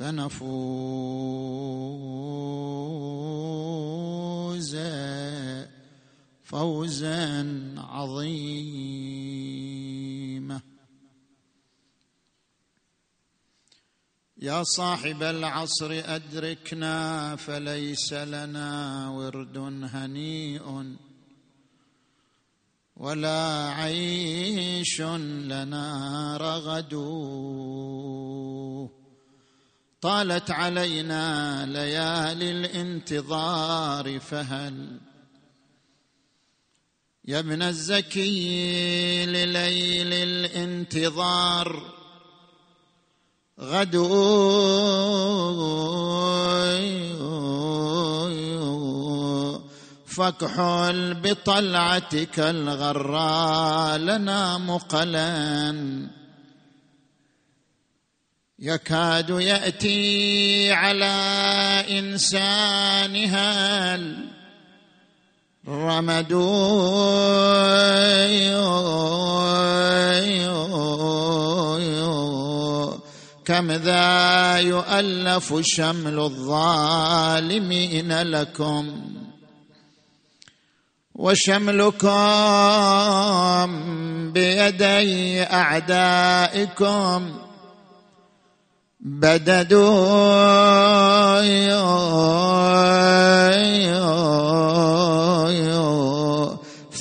فنفوز فوزا عظيما. يا صاحب العصر أدركنا فليس لنا ورد هنيء ولا عيش لنا رغد طالت علينا ليالي الانتظار فهل يا ابن الزكي لليل الانتظار غدو فاكحل بطلعتك الغراء لنا مقلا يكاد يأتي على إنسانها الرمد. كم ذا يؤلف شمل الظالمين لكم؟ وشملكم بيدي أعدائكم. بددوا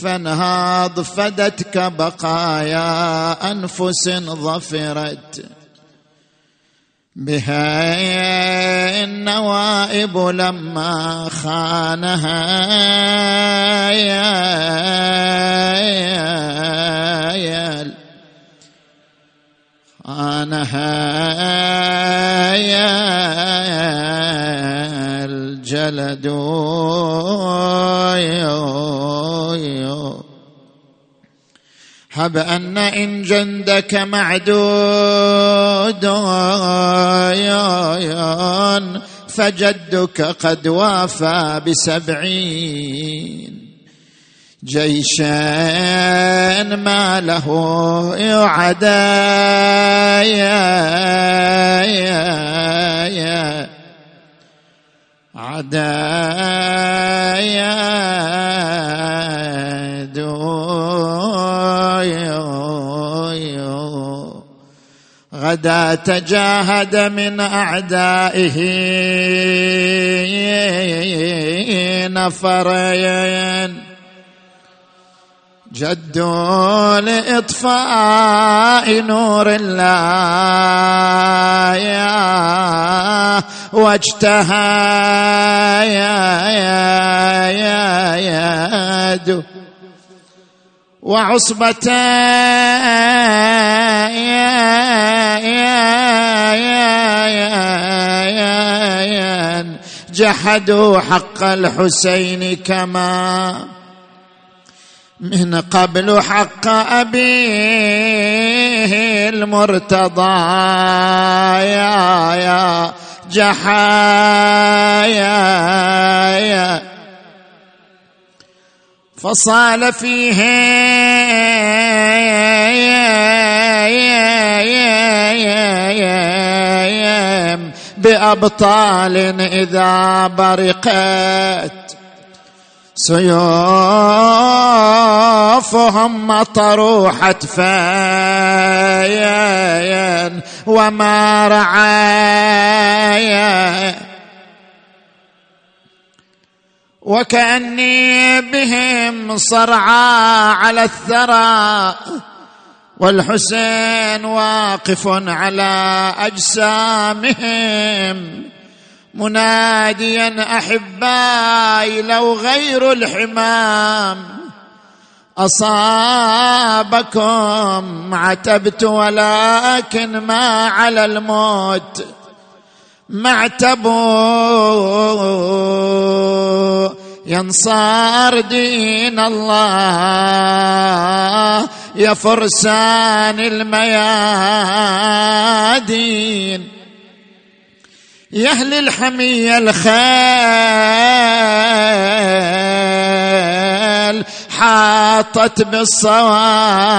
فانهاض فدتك بقايا أنفس ظفرت. بها النوائب لما خانها. خانها يا الجلد هب أن إن جندك معدود فجدك قد وافى بسبعين جيشا ما له عدايا عدايا غدا تجاهد من أعدائه نفرين. جدوا لإطفاء نور الله واجتهى يا وعصبة جحدوا حق الحسين كما من قبل حق أبيه المرتضى يا يا جحايا يا فصال فيهم بأبطال إذا برقت سيوفهم مطروحة فاين وما رعايا. وكأني بهم صرعى على الثرى والحسين واقف على أجسامهم. مناديا أحبائي لو غير الحمام. أصابكم عتبت ولكن ما على الموت. معتب ينصار دين الله يا فرسان الميادين. يا أهل الحمية الخيل حاطت بالصواوي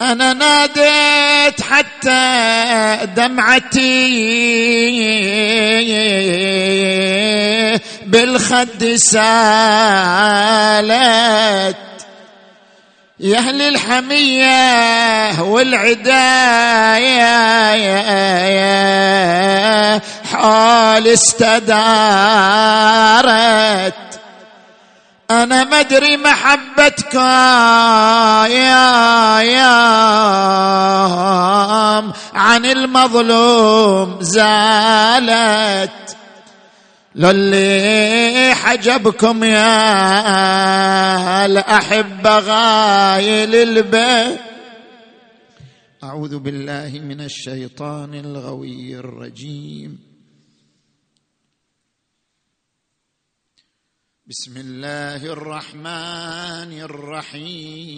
أنا ناديت حتى دمعتي بالخد سالت. يا أهل الحمية والعداية حال استدارت. أنا ما أدري محبتك يا يا عن المظلوم زالت. للي حجبكم يا الأحبة غايل البيت. أعوذ بالله من الشيطان الغوي الرجيم. بسم الله الرحمن الرحيم.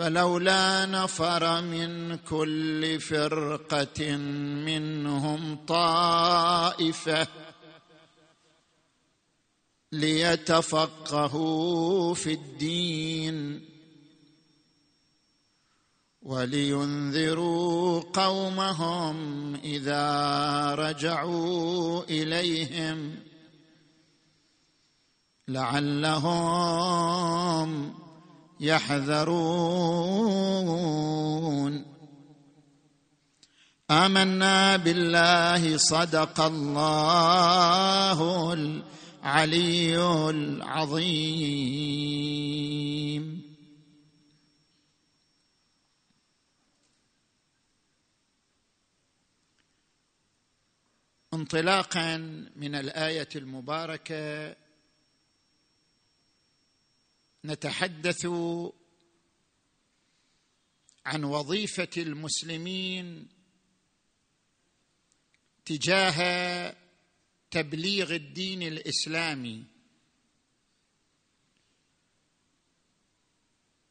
فلولا نفر من كل فرقة منهم طائفة ليتفقهوا في الدين ولينذروا قومهم إذا رجعوا إليهم لعلهم يحذرون. آمنا بالله صدق الله العلي العظيم. انطلاقا من الآية المباركة نتحدث عن وظيفة المسلمين تجاه تبليغ الدين الإسلامي.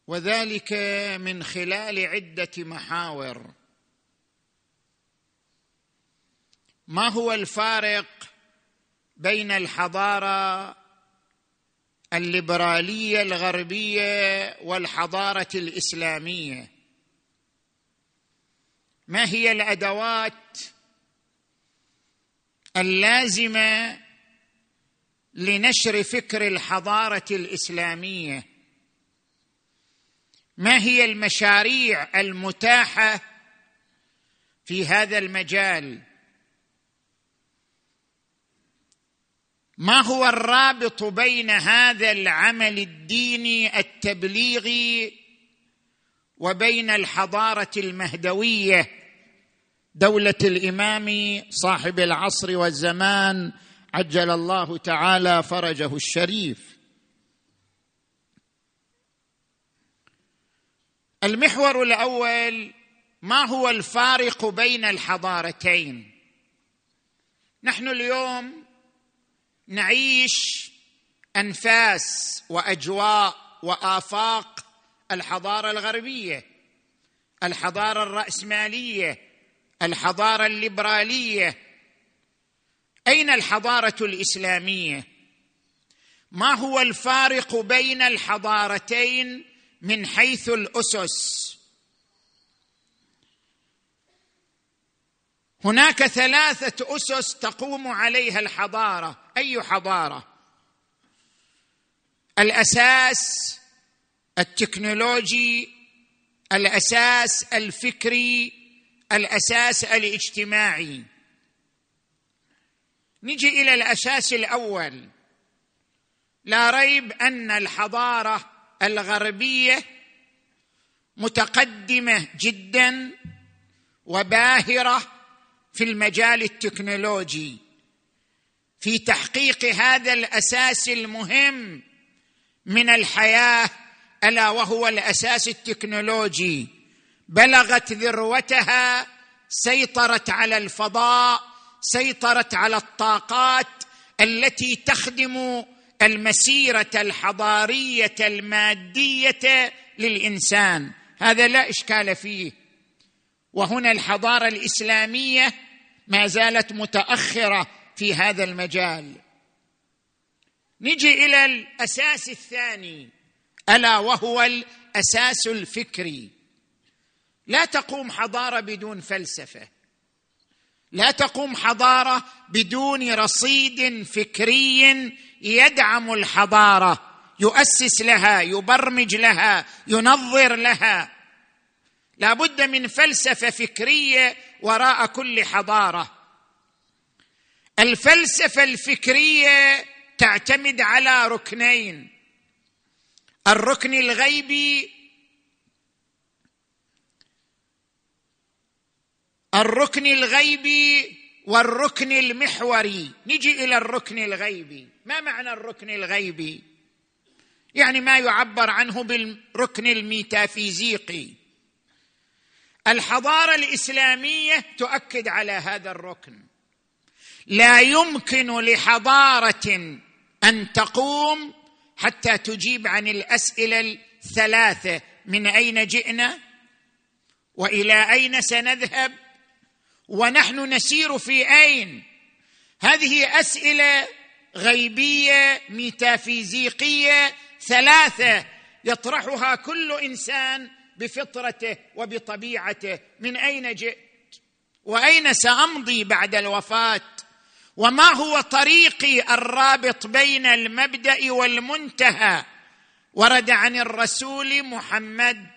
وذلك من خلال عدة محاور. ما هو الفارق بين الحضارة الليبرالية الغربية والحضارة الإسلامية. ما هي الأدوات اللازمة لنشر فكر الحضارة الإسلامية؟ ما هي المشاريع المتاحة في هذا المجال؟ ما هو الرابط بين هذا العمل الديني التبليغي وبين الحضارة المهدوية دولة الإمام صاحب العصر والزمان عجل الله تعالى فرجه الشريف. المحور الأول ما هو الفارق بين الحضارتين؟ نحن اليوم نعيش أنفاس وأجواء وآفاق الحضارة الغربية الحضارة الرأسمالية الحضارة الليبرالية. أين الحضارة الإسلامية؟ ما هو الفارق بين الحضارتين من حيث الأسس؟ هناك ثلاثة أسس تقوم عليها الحضارة. أي حضارة؟ الأساس التكنولوجي الأساس الفكري الأساس الاجتماعي. نجي إلى الأساس الأول. لا ريب أن الحضارة الغربية متقدمة جدا وباهرة في المجال التكنولوجي في تحقيق هذا الأساس المهم من الحياة ألا وهو الأساس التكنولوجي. بلغت ذروتها سيطرت على الفضاء سيطرت على الطاقات التي تخدم المسيرة الحضارية المادية للإنسان. هذا لا إشكال فيه. وهنا الحضارة الإسلامية ما زالت متأخرة في هذا المجال. نجي إلى الأساس الثاني ألا وهو الأساس الفكري. لا تقوم حضارة بدون فلسفة. لا تقوم حضارة بدون رصيد فكري يدعم الحضارة يؤسس لها يبرمج لها ينظر لها. لا بد من فلسفة فكرية وراء كل حضارة. الفلسفة الفكرية تعتمد على ركنين. الركن الغيبي الركن الغيبي والركن المحوري. نجي إلى الركن الغيبي. ما معنى الركن الغيبي؟ يعني ما يعبر عنه بالركن الميتافيزيقي. الحضارة الإسلامية تؤكد على هذا الركن. لا يمكن لحضارة أن تقوم حتى تجيب عن الأسئلة الثلاثة من أين جئنا وإلى أين سنذهب ونحن نسير في أين. هذه أسئلة غيبية ميتافيزيقية ثلاثة يطرحها كل إنسان بفطرته وبطبيعته. من أين جئت؟ وأين سأمضي بعد الوفاة؟ وما هو طريقي الرابط بين المبدأ والمنتهى؟ ورد عن الرسول محمد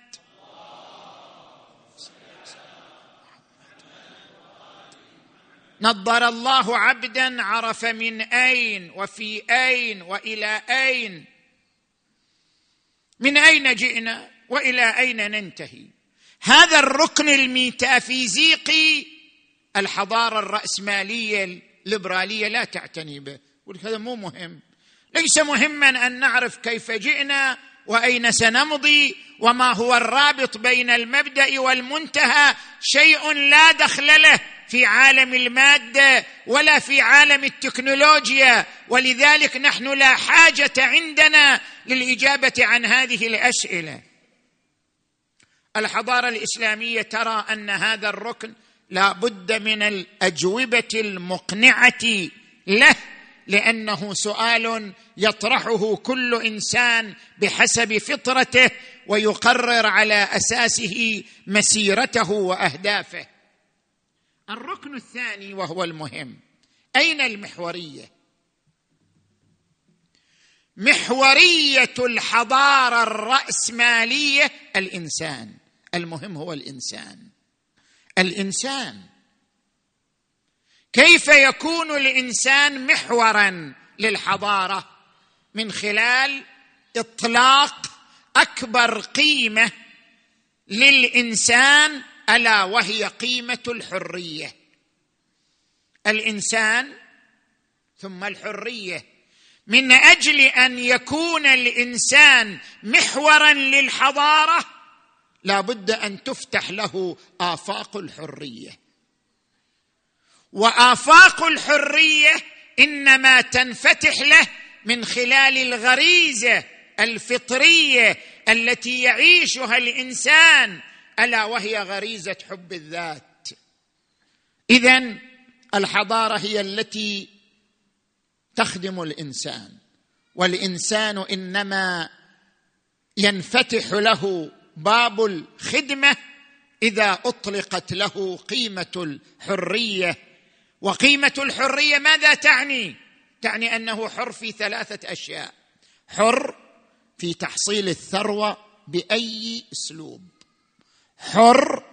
نظر الله عبدا عرف من أين وفي أين وإلى أين؟ من أين جئنا؟ وإلى أين ننتهي؟ هذا الركن الميتافيزيقي الحضارة الرأسمالية الليبرالية لا تعتني به. هذا مو مهم. ليس مهما أن نعرف كيف جئنا وأين سنمضي وما هو الرابط بين المبدأ والمنتهى شيء لا دخل له في عالم المادة ولا في عالم التكنولوجيا. ولذلك نحن لا حاجة عندنا للإجابة عن هذه الأسئلة. الحضارة الإسلامية ترى أن هذا الركن لا بد من الأجوبة المقنعة له لأنه سؤال يطرحه كل إنسان بحسب فطرته ويقرر على أساسه مسيرته وأهدافه. الركن الثاني وهو المهم. أين المحورية؟ محورية الحضارة الرأسمالية الإنسان. المهم هو الإنسان. الإنسان. كيف يكون الإنسان محورا للحضارة؟ من خلال إطلاق أكبر قيمة للإنسان ألا وهي قيمة الحرية. الإنسان ثم الحرية. من أجل أن يكون الإنسان محورا للحضارة لا بد أن تفتح له آفاق الحرية. وآفاق الحرية إنما تنفتح له من خلال الغريزة الفطرية التي يعيشها الإنسان ألا وهي غريزة حب الذات. اذا الحضارة هي التي تخدم الإنسان والإنسان إنما ينفتح له باب الخدمة إذا أطلقت له قيمة الحرية. وقيمة الحرية ماذا تعني؟ تعني أنه حر في ثلاثة أشياء. حر في تحصيل الثروة بأي أسلوب؟ حر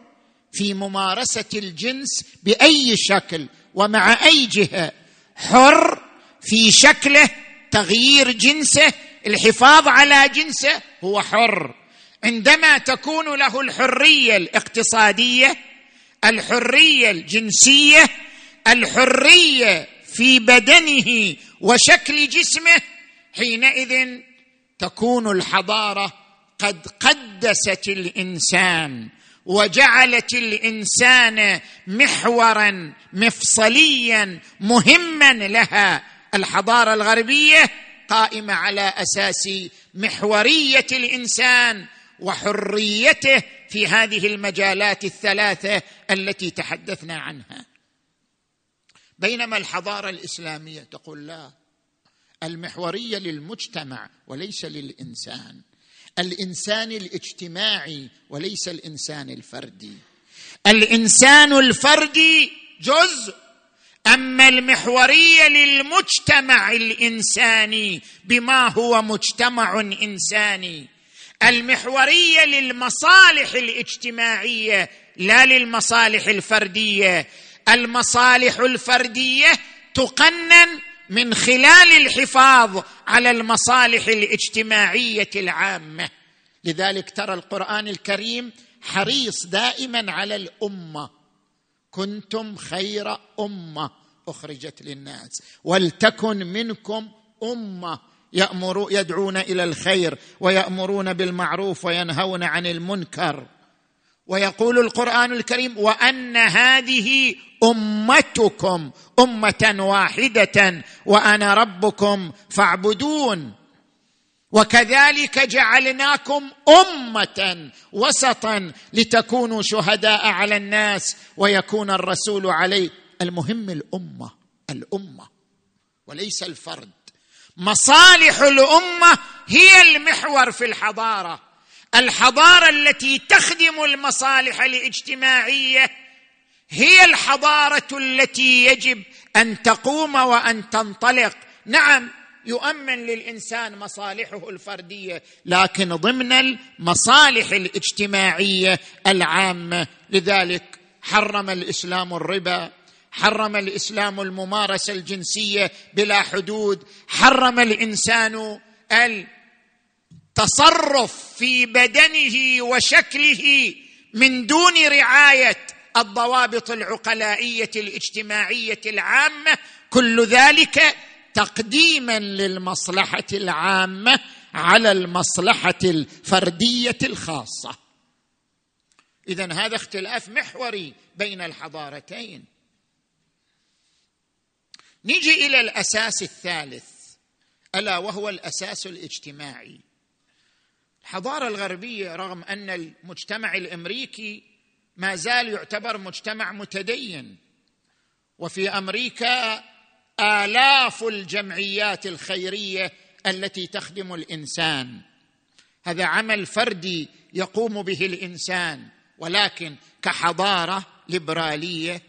في ممارسة الجنس بأي شكل ومع أي جهة؟ حر في شكله تغيير جنسه. الحفاظ على جنسه هو حر. عندما تكون له الحرية الاقتصادية الحرية الجنسية الحرية في بدنه وشكل جسمه حينئذ تكون الحضارة قد قدست الإنسان وجعلت الإنسان محورا مفصليا مهما لها. الحضارة الغربية قائمة على أساس محورية الإنسان وحريته في هذه المجالات الثلاثة التي تحدثنا عنها. بينما الحضارة الإسلامية تقول لا المحورية للمجتمع وليس للإنسان. الإنسان الاجتماعي وليس الإنسان الفردي. الإنسان الفردي جزء أما المحورية للمجتمع الإنساني بما هو مجتمع إنساني المحورية للمصالح الاجتماعية لا للمصالح الفردية. المصالح الفردية تقنن من خلال الحفاظ على المصالح الاجتماعية العامة. لذلك ترى القرآن الكريم حريص دائما على الأمة. كنتم خير أمة أخرجت للناس ولتكن منكم أمة. يأمر يدعون إلى الخير ويأمرون بالمعروف وينهون عن المنكر. ويقول القرآن الكريم وأن هذه أمتكم أمة واحدة وأنا ربكم فاعبدون. وكذلك جعلناكم أمة وسطا لتكونوا شهداء على الناس ويكون الرسول عليه المهم الأمة الأمة وليس الفرد. مصالح الأمة هي المحور في الحضارة. الحضارة التي تخدم المصالح الاجتماعية هي الحضارة التي يجب أن تقوم وأن تنطلق. نعم يؤمن للإنسان مصالحه الفردية لكن ضمن المصالح الاجتماعية العامة. لذلك حرم الإسلام الربا. حرم الإسلام الممارسة الجنسية بلا حدود. حرم الإنسان التصرف في بدنه وشكله من دون رعاية الضوابط العقلائية الاجتماعية العامة. كل ذلك تقديما للمصلحة العامة على المصلحة الفردية الخاصة. اذا هذا اختلاف محوري بين الحضارتين. نجي إلى الأساس الثالث ألا وهو الأساس الاجتماعي. الحضارة الغربية رغم أن المجتمع الأمريكي ما زال يعتبر مجتمع متدين وفي أمريكا آلاف الجمعيات الخيرية التي تخدم الإنسان. هذا عمل فردي يقوم به الإنسان ولكن كحضارة ليبرالية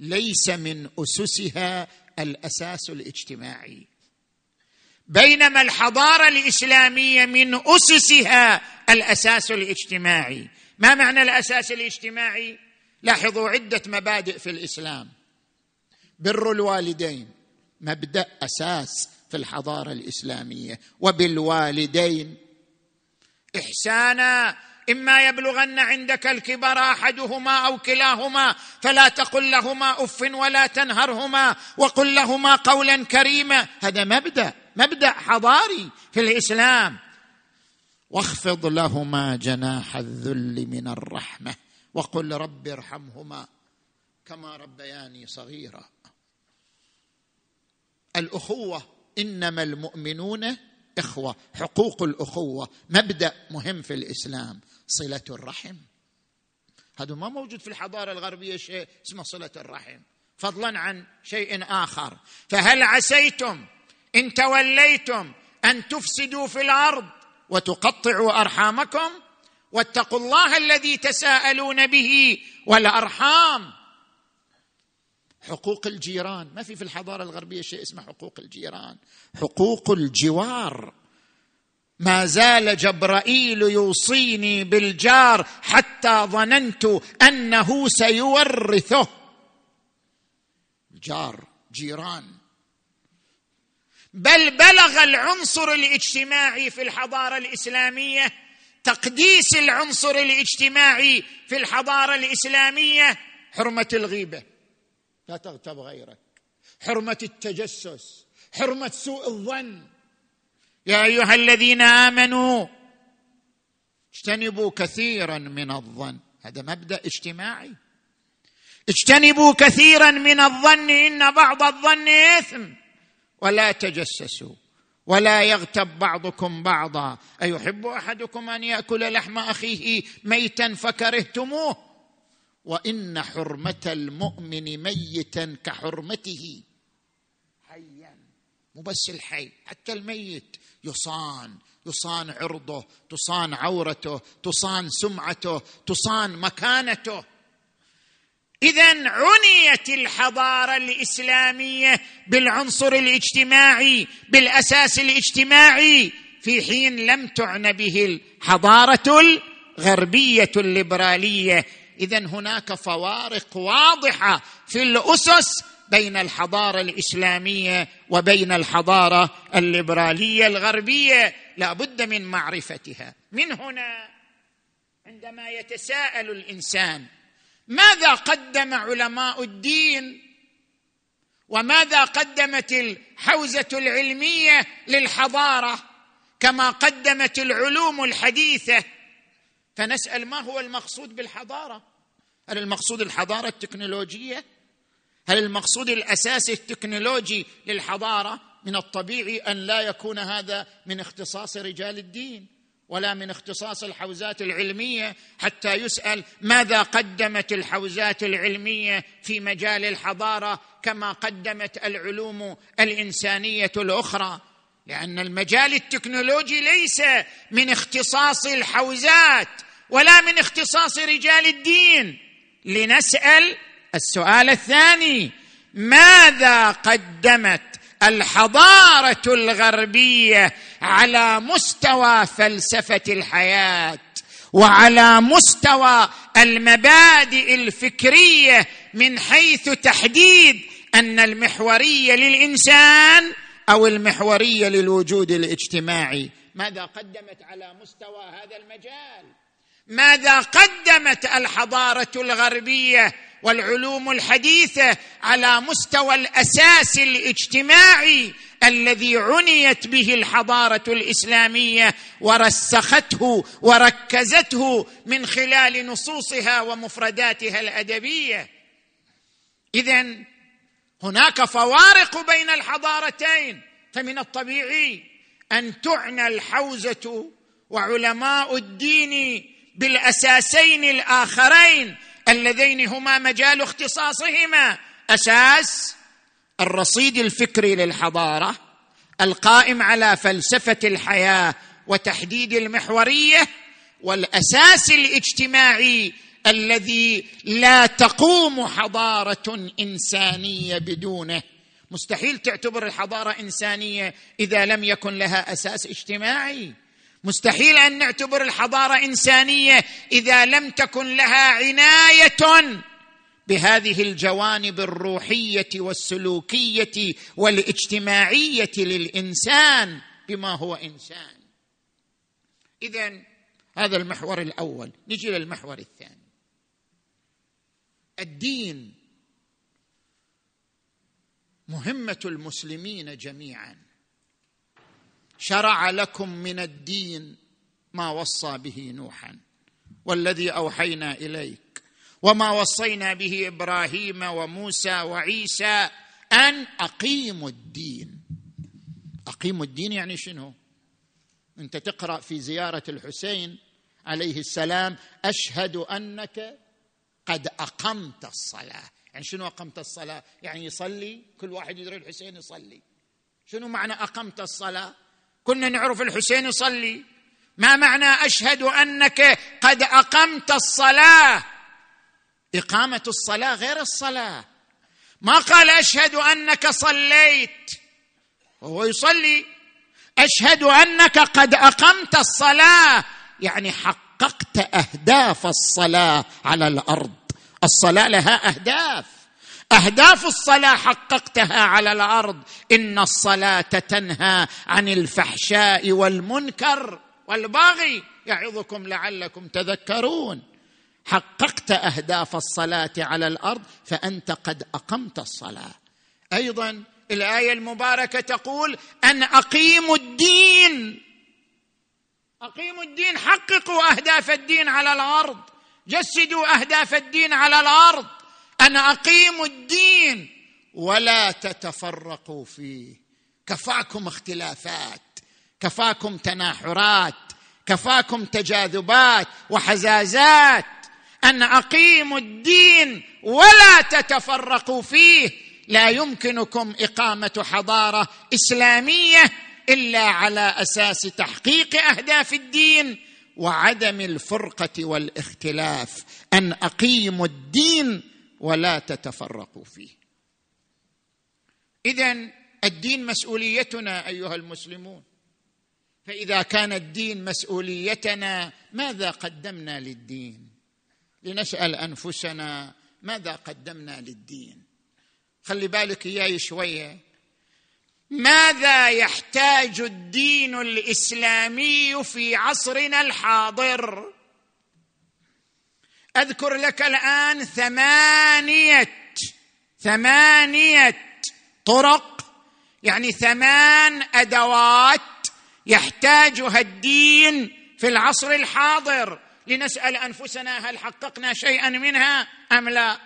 ليس من أسسها الأساس الاجتماعي. بينما الحضارة الإسلامية من أسسها الأساس الاجتماعي. ما معنى الأساس الاجتماعي؟ لاحظوا عدة مبادئ في الإسلام. بر الوالدين مبدأ أساس في الحضارة الإسلامية. وبالوالدين إحسانا إما يبلغن عندك الكبر أحدهما أو كلاهما فلا تقل لهما أف ولا تنهرهما وقل لهما قولا كريما. هذا مبدأ مبدأ حضاري في الإسلام. واخفض لهما جناح الذل من الرحمة وقل رب ارحمهما كما ربياني صغيرا. الأخوة إنما المؤمنون إخوة حقوق الأخوة مبدأ مهم في الإسلام. صلة الرحم. هذا ما موجود في الحضارة الغربية شيء اسمه صلة الرحم. فضلا عن شيء آخر. فهل عسيتم إن توليتم أن تفسدوا في الأرض وتقطعوا أرحامكم؟ واتقوا الله الذي تساءلون به والأرحام. حقوق الجيران. ما في في الحضارة الغربية شيء اسمه حقوق الجيران. حقوق الجوار. ما زال جبرائيل يوصيني بالجار حتى ظننت أنه سيورثه. جار جيران. بل بلغ العنصر الاجتماعي في الحضارة الإسلامية تقديس العنصر الاجتماعي في الحضارة الإسلامية حرمة الغيبة. لا تغتب غيرك. حرمة التجسس. حرمة سوء الظن. يا أيها الذين آمنوا اجتنبوا كثيرا من الظن. هذا مبدأ اجتماعي. اجتنبوا كثيرا من الظن إن بعض الظن إثم. ولا تجسسوا ولا يغتب بعضكم بعضا. أيحب أحدكم أن يأكل لحم أخيه ميتا فكرهتموه؟ وإن حرمة المؤمن ميتا كحرمته. حيا. مو بس الحي حتى الميت. يصان يصان عرضه تصان عورته تصان سمعته تصان مكانته. اذا عنيت الحضارة الإسلامية بالعنصر الاجتماعي بالأساس الاجتماعي في حين لم تعنى به الحضارة الغربية الليبرالية. اذا هناك فوارق واضحة في الأسس بين الحضارة الإسلامية وبين الحضارة الليبرالية الغربية. لا بد من معرفتها. من هنا عندما يتساءل الإنسان ماذا قدم علماء الدين؟ وماذا قدمت الحوزة العلمية للحضارة؟ كما قدمت العلوم الحديثة. فنسأل ما هو المقصود بالحضارة؟ هل المقصود الحضارة التكنولوجية؟ هل المقصود الأساسي التكنولوجي للحضارة من الطبيعي أن لا يكون هذا من اختصاص رجال الدين ولا من اختصاص الحوزات العلمية حتى يسأل ماذا قدمت الحوزات العلمية في مجال الحضارة كما قدمت العلوم الإنسانية الأخرى؟ لأن المجال التكنولوجي ليس من اختصاص الحوزات ولا من اختصاص رجال الدين. لنسأل السؤال الثاني ماذا قدمت الحضارة الغربية على مستوى فلسفة الحياة وعلى مستوى المبادئ الفكرية من حيث تحديد أن المحورية للإنسان أو المحورية للوجود الاجتماعي؟ ماذا قدمت على مستوى هذا المجال؟ ماذا قدمت الحضارة الغربية والعلوم الحديثة على مستوى الأساس الاجتماعي الذي عنيت به الحضارة الإسلامية ورسخته وركزته من خلال نصوصها ومفرداتها الأدبية؟ اذا هناك فوارق بين الحضارتين فمن الطبيعي أن تعنى الحوزة وعلماء الدين بالأساسين الآخرين اللذين هما مجال اختصاصهما. أساس الرصيد الفكري للحضارة القائم على فلسفة الحياة وتحديد المحورية والأساس الاجتماعي الذي لا تقوم حضارة إنسانية بدونه. مستحيل تعتبر الحضارة إنسانية إذا لم يكن لها أساس اجتماعي. مستحيل أن نعتبر الحضارة إنسانية إذا لم تكن لها عناية بهذه الجوانب الروحية والسلوكية والاجتماعية للإنسان بما هو إنسان. اذا هذا المحور الأول. نجي للمحور الثاني. الدين مهمة المسلمين جميعا. شرع لكم من الدين ما وصى به نوحا والذي أوحينا إليك وما وصينا به إبراهيم وموسى وعيسى أن أقيموا الدين. أقيموا الدين يعني شنو؟ أنت تقرأ في زيارة الحسين عليه السلام أشهد أنك قد أقمت الصلاة. يعني شنو أقمت الصلاة؟ يعني يصلي كل واحد يدري الحسين يصلي. شنو معنى أقمت الصلاة؟ كنا نعرف الحسين يصلي. ما معنى أشهد أنك قد أقمت الصلاة؟ إقامة الصلاة غير الصلاة. ما قال أشهد أنك صليت؟ وهو يصلي. أشهد أنك قد أقمت الصلاة. يعني حققت أهداف الصلاة على الأرض. الصلاة لها أهداف. أهداف الصلاة حققتها على الأرض. إن الصلاة تنهى عن الفحشاء والمنكر والباغي يعظكم لعلكم تذكرون. حققت أهداف الصلاة على الأرض فأنت قد أقمت الصلاة. أيضا الآية المباركة تقول أن اقيموا الدين. أقيموا الدين حققوا أهداف الدين على الأرض. جسدوا أهداف الدين على الأرض. ان اقيموا الدين ولا تتفرقوا فيه. كفاكم اختلافات كفاكم تناحرات كفاكم تجاذبات وحزازات. ان اقيموا الدين ولا تتفرقوا فيه. لا يمكنكم إقامة حضارة إسلامية إلا على أساس تحقيق أهداف الدين وعدم الفرقة والاختلاف. أن اقيموا الدين ولا تتفرقوا فيه. اذا الدين مسؤوليتنا أيها المسلمون. فإذا كان الدين مسؤوليتنا ماذا قدمنا للدين؟ لنسأل أنفسنا ماذا قدمنا للدين؟ خلي بالك إياي شوية. ماذا يحتاج الدين الإسلامي في عصرنا الحاضر؟ أذكر لك الآن ثمانية ثمانية طرق يعني ثمان أدوات يحتاجها الدين في العصر الحاضر. لنسأل أنفسنا هل حققنا شيئا منها أم لا.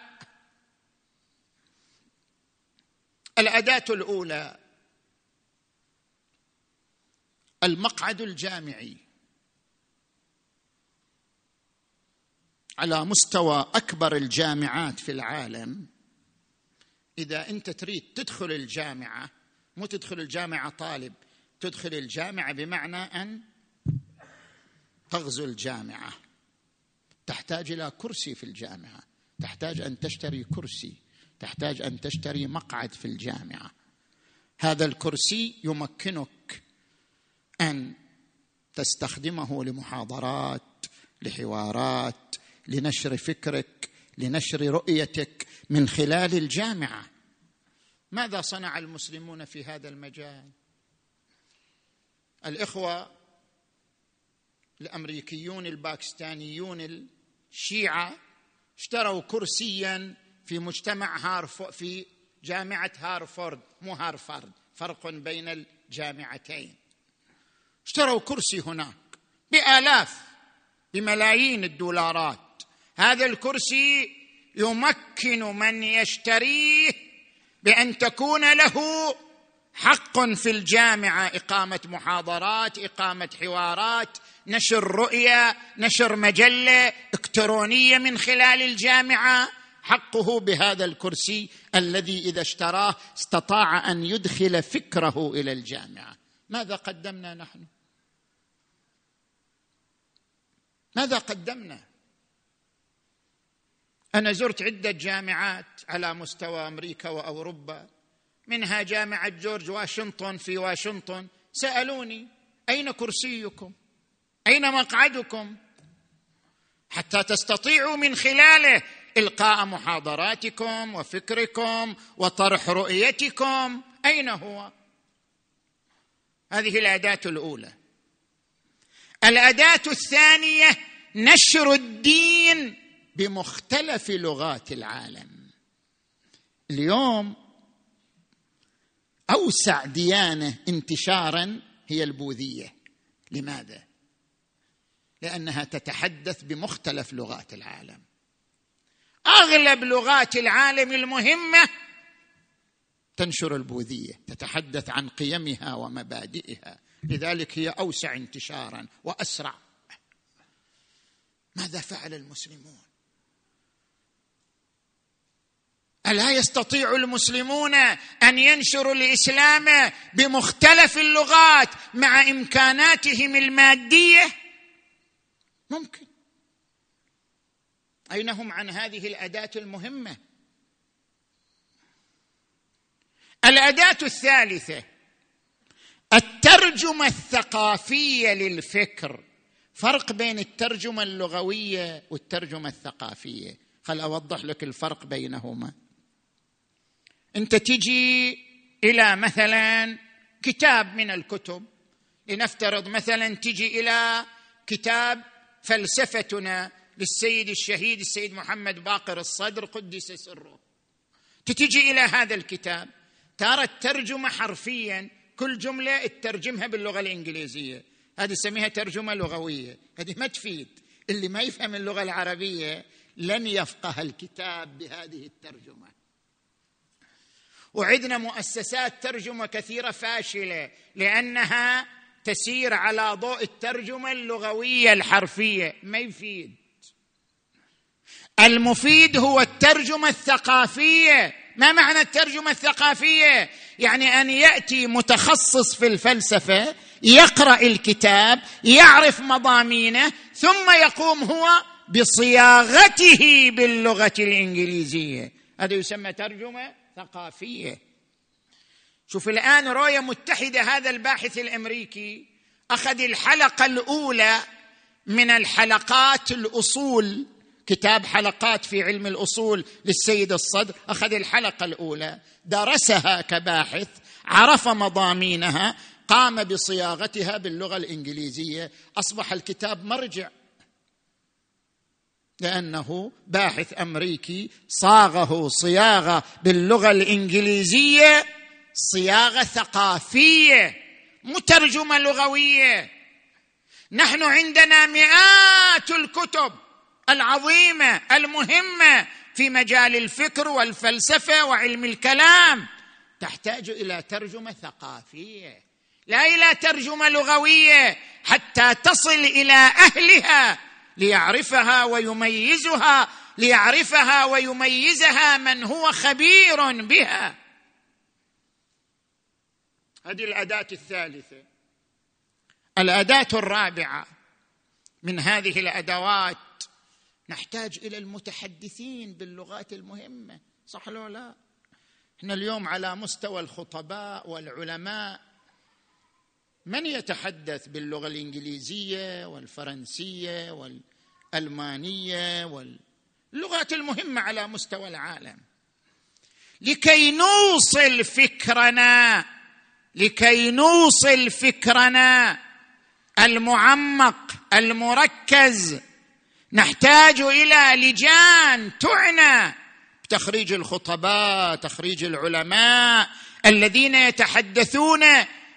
الأداة الأولى المقعد الجامعي. على مستوى أكبر الجامعات في العالم. إذا أنت تريد تدخل الجامعة مو تدخل الجامعة طالب تدخل الجامعة بمعنى أن تغزو الجامعة. تحتاج إلى كرسي في الجامعة. تحتاج أن تشتري كرسي. تحتاج أن تشتري مقعد في الجامعة. هذا الكرسي يمكنك أن تستخدمه لمحاضرات لحوارات لنشر فكرك لنشر رؤيتك من خلال الجامعة. ماذا صنع المسلمون في هذا المجال؟ الإخوة الأمريكيون الباكستانيون الشيعة اشتروا كرسيا في مجتمع هارفو في جامعة هارفورد مو هارفارد فرق بين الجامعتين. اشتروا كرسي هناك بآلاف بملايين الدولارات. هذا الكرسي يمكن من يشتريه بأن تكون له حق في الجامعة إقامة محاضرات إقامة حوارات نشر رؤية نشر مجلة إلكترونية من خلال الجامعة. حقه بهذا الكرسي الذي إذا اشتراه استطاع أن يدخل فكره إلى الجامعة. ماذا قدمنا نحن؟ ماذا قدمنا؟ أنا زرت عدة جامعات على مستوى أمريكا وأوروبا. منها جامعة جورج واشنطن في واشنطن. سألوني أين كرسيكم؟ أين مقعدكم؟ حتى تستطيعوا من خلاله إلقاء محاضراتكم وفكركم وطرح رؤيتكم. أين هو؟ هذه الأداة الأولى. الأداة الثانية نشر الدين. بمختلف لغات العالم. اليوم أوسع ديانة انتشارا هي البوذية. لماذا؟ لأنها تتحدث بمختلف لغات العالم. أغلب لغات العالم المهمة تنشر البوذية تتحدث عن قيمها ومبادئها. لذلك هي أوسع انتشارا وأسرع. ماذا فعل المسلمون؟ ألا يستطيع المسلمون أن ينشروا الإسلام بمختلف اللغات مع إمكاناتهم المادية؟ ممكن. أين هم عن هذه الأداة المهمة؟ الأداة الثالثة الترجمة الثقافية للفكر. فرق بين الترجمة اللغوية والترجمة الثقافية. خل أوضح لك الفرق بينهما. انت تجي إلى مثلا كتاب من الكتب. لنفترض مثلا تجي إلى كتاب فلسفتنا للسيد الشهيد السيد محمد باقر الصدر قدس سره. تتجي إلى هذا الكتاب ترى الترجمه حرفيا كل جملة تترجمها باللغة الإنجليزية. هذه نسميها ترجمة لغوية. هذه ما تفيد. اللي ما يفهم اللغة العربية لن يفقه الكتاب بهذه الترجمة. وعندنا مؤسسات ترجمة كثيرة فاشلة لأنها تسير على ضوء الترجمة اللغوية الحرفية. ما يفيد. المفيد هو الترجمة الثقافية. ما معنى الترجمة الثقافية؟ يعني أن يأتي متخصص في الفلسفة يقرأ الكتاب يعرف مضامينه ثم يقوم هو بصياغته باللغة الإنجليزية. هذا يسمى ترجمة ثقافية. شوف الآن رؤية متحدة هذا الباحث الأمريكي أخذ الحلقة الأولى من الحلقات الأصول. كتاب حلقات في علم الأصول للسيد الصدر أخذ الحلقة الأولى. درسها كباحث عرف مضامينها قام بصياغتها باللغة الإنجليزية. أصبح الكتاب مرجع. لأنه باحث أمريكي صاغه صياغة باللغة الإنجليزية صياغة ثقافية مترجمة لغوية. نحن عندنا مئات الكتب العظيمة المهمة في مجال الفكر والفلسفة وعلم الكلام. تحتاج إلى ترجمة ثقافية لا إلى ترجمة لغوية حتى تصل إلى أهلها. ليعرفها ويميزها ليعرفها ويميزها من هو خبير بها. هذه الأداة الثالثة. الأداة الرابعة. من هذه الأدوات نحتاج إلى المتحدثين باللغات المهمة صح لو لا؟ إحنا اليوم على مستوى الخطباء والعلماء. من يتحدث باللغة الإنجليزية والفرنسية والألمانية واللغات المهمة على مستوى العالم. لكي نوصل فكرنا لكي نوصل فكرنا المعمق المركز نحتاج إلى لجان تعنى بتخريج الخطباء تخريج العلماء الذين يتحدثون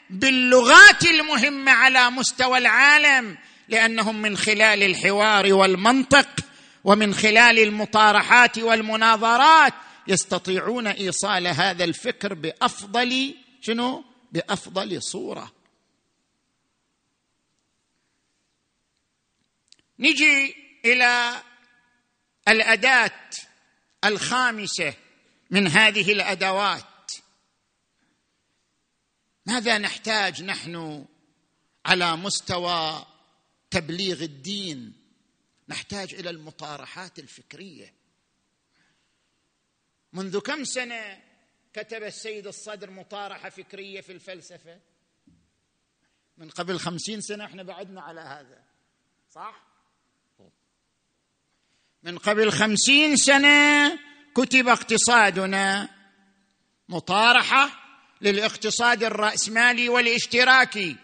باللغات المهمة على مستوى العالم لأنهم من خلال الحوار والمنطق ومن خلال المطارحات والمناظرات يستطيعون إيصال هذا الفكر بأفضل شنو؟ بأفضل صورة. نجي إلى الأداة الخامسة من هذه الأدوات. ماذا نحتاج نحن على مستوى تبليغ الدين؟ نحتاج إلى المطارحات الفكرية. منذ كم سنة كتب السيد الصدر مطارحة فكرية في الفلسفة؟ من قبل خمسين سنة إحنا بعدنا على هذا. صح؟ من قبل خمسين سنة كتب اقتصادنا مطارحة للاقتصاد الرأسمالي والاشتراكي.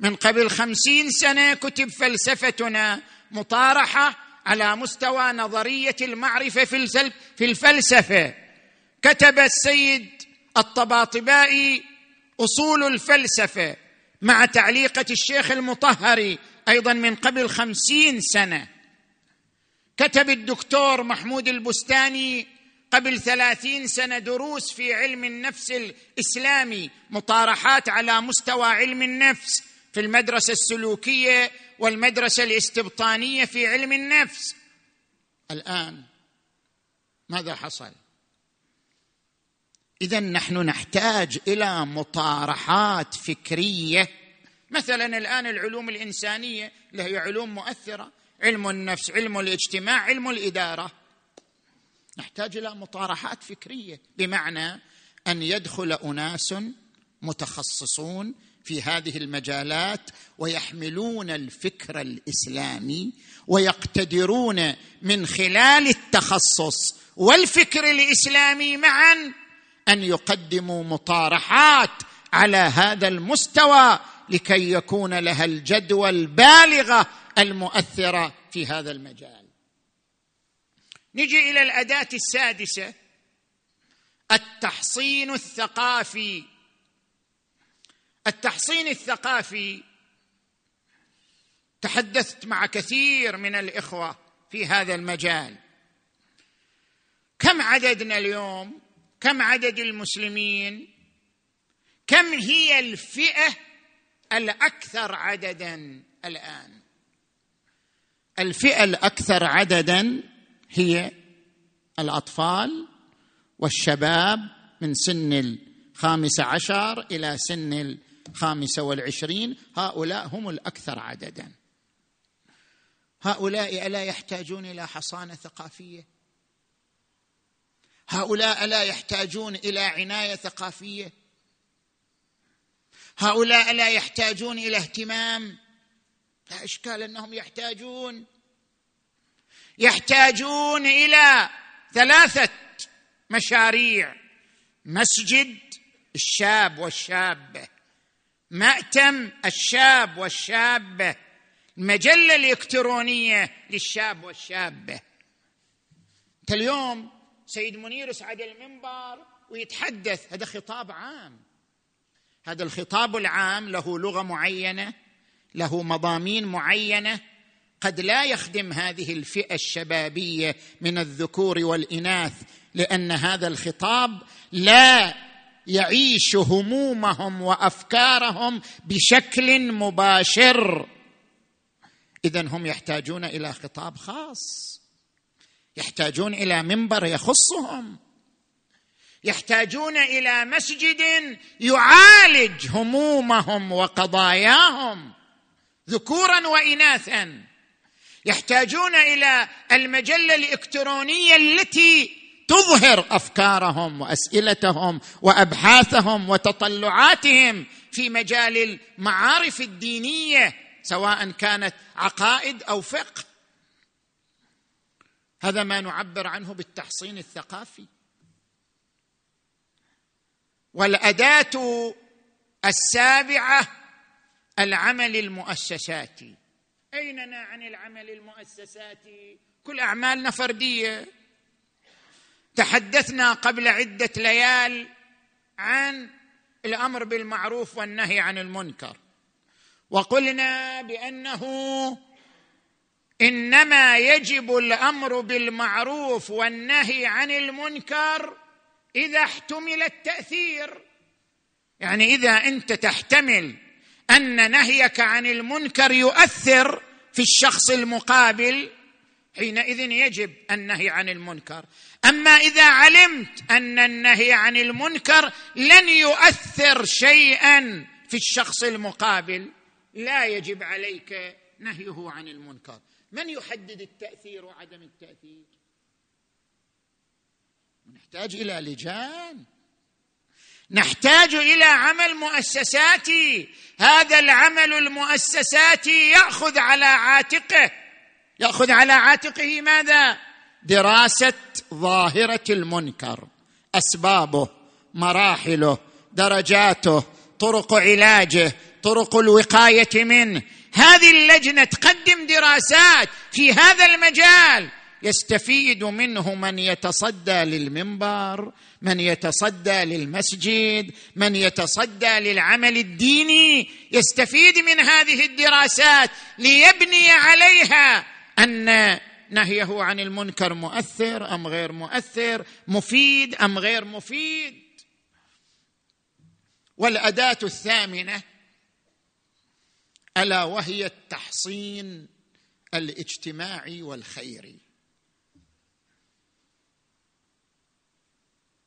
من قبل خمسين سنة كتب فلسفتنا مطارحة على مستوى نظرية المعرفة في الفلسفة. كتب السيد الطباطبائي أصول الفلسفة مع تعليقة الشيخ المطهري أيضا من قبل خمسين سنة. كتب الدكتور محمود البستاني قبل ثلاثين سنة دروس في علم النفس الإسلامي مطارحات على مستوى علم النفس في المدرسة السلوكية والمدرسة الاستبطانية في علم النفس. الآن ماذا حصل؟ إذا نحن نحتاج إلى مطارحات فكرية. مثلا الآن العلوم الإنسانية اللي هي علوم مؤثرة علم النفس علم الاجتماع علم الإدارة. نحتاج إلى مطارحات فكرية بمعنى أن يدخل أناس متخصصون في هذه المجالات ويحملون الفكر الإسلامي ويقتدرون من خلال التخصص والفكر الإسلامي معا أن يقدموا مطارحات على هذا المستوى لكي يكون لها الجدوى البالغة المؤثرة في هذا المجال. نجي إلى الأداة السادسة. التحصين الثقافي. التحصين الثقافي. تحدثت مع كثير من الإخوة في هذا المجال. كم عددنا اليوم؟ كم عدد المسلمين؟ كم هي الفئة الأكثر عددا الآن؟ الفئة الأكثر عددا هي الأطفال والشباب من سن الخامسه عشر إلى سن الخامسه والعشرين. هؤلاء هم الأكثر عددا. هؤلاء ألا يحتاجون إلى حصانة ثقافية؟ هؤلاء لا يحتاجون إلى عناية ثقافية؟ هؤلاء لا يحتاجون إلى اهتمام؟ لا إشكال أنهم يحتاجون. يحتاجون إلى ثلاثة مشاريع. مسجد الشاب والشابة مأتم الشاب والشابة المجله الإلكترونية للشاب والشابة. أنت اليوم سيد منير يصعد المنبر ويتحدث. هذا خطاب عام. هذا الخطاب العام له لغة معينة له مضامين معينة قد لا يخدم هذه الفئة الشبابية من الذكور والإناث لأن هذا الخطاب لا يعيش همومهم وأفكارهم بشكل مباشر. اذا هم يحتاجون إلى خطاب خاص. يحتاجون إلى منبر يخصهم. يحتاجون إلى مسجد يعالج همومهم وقضاياهم ذكورا واناثا. يحتاجون إلى المجلة الإلكترونية التي تظهر أفكارهم وأسئلتهم وأبحاثهم وتطلعاتهم في مجال المعارف الدينية سواء كانت عقائد أو فقه. هذا ما نعبر عنه بالتحصين الثقافي. والأداة السابعة العمل المؤسساتي. أيننا عن العمل المؤسساتي كل أعمالنا فردية. تحدثنا قبل عدة ليال عن الأمر بالمعروف والنهي عن المنكر. وقلنا بأنه إنما يجب الأمر بالمعروف والنهي عن المنكر إذا احتمل التأثير. يعني إذا أنت تحتمل أن نهيك عن المنكر يؤثر في الشخص المقابل حينئذ يجب النهي عن المنكر. أما إذا علمت أن النهي عن المنكر لن يؤثر شيئا في الشخص المقابل لا يجب عليك نهيه عن المنكر. من يحدد التأثير وعدم التأثير؟ نحتاج إلى لجان. نحتاج إلى عمل مؤسساتي هذا العمل المؤسساتي يأخذ على عاتقه. يأخذ على عاتقه ماذا؟ دراسة ظاهرة المنكر أسبابه مراحله درجاته طرق علاجه طرق الوقاية منه. هذه اللجنة تقدم دراسات في هذا المجال. يستفيد منه من يتصدى للمنبر من يتصدى للمسجد من يتصدى للعمل الديني يستفيد من هذه الدراسات ليبني عليها أن نهيه عن المنكر مؤثر أم غير مؤثر مفيد أم غير مفيد. والأداة الثامنة ألا وهي التحصين الاجتماعي والخيري.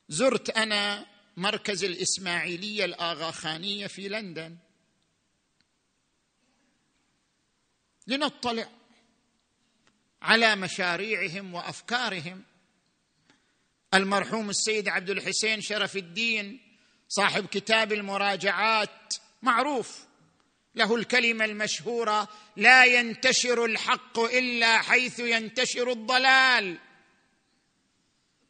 زرت أنا مركز الإسماعيلية الآغاخانية في لندن. لنطلع على مشاريعهم وأفكارهم. المرحوم السيد عبد الحسين شرف الدين صاحب كتاب المراجعات معروف. له الكلمة المشهورة لا ينتشر الحق إلا حيث ينتشر الضلال.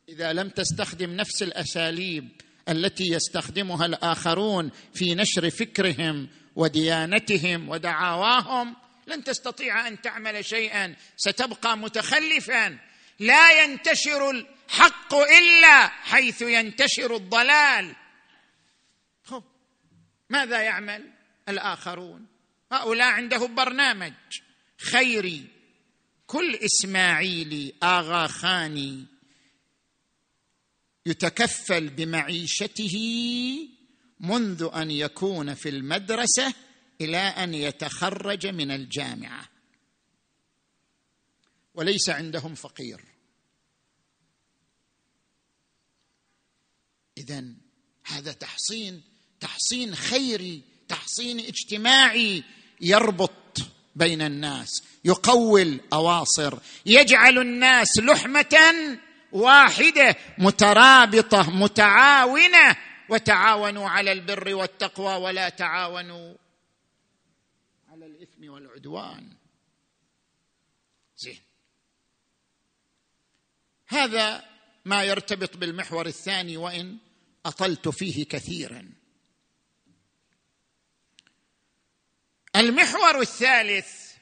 إذا لم تستخدم نفس الأساليب التي يستخدمها الآخرون في نشر فكرهم وديانتهم ودعاواهم لن تستطيع أن تعمل شيئا. ستبقى متخلفا. لا ينتشر الحق إلا حيث ينتشر الضلال. ماذا يعمل الآخرون؟ هؤلاء عندهم برنامج خيري. كل إسماعيلي آغا خاني يتكفل بمعيشته منذ أن يكون في المدرسة إلى أن يتخرج من الجامعة. وليس عندهم فقير. اذا هذا تحصين تحصين خيري تحصين اجتماعي يربط بين الناس يقوي الأواصر يجعل الناس لحمة واحدة مترابطة متعاونة. وتعاونوا على البر والتقوى ولا تعاونوا على الإثم والعدوان. زين. هذا ما يرتبط بالمحور الثاني وإن أطلت فيه كثيرا. المحور الثالث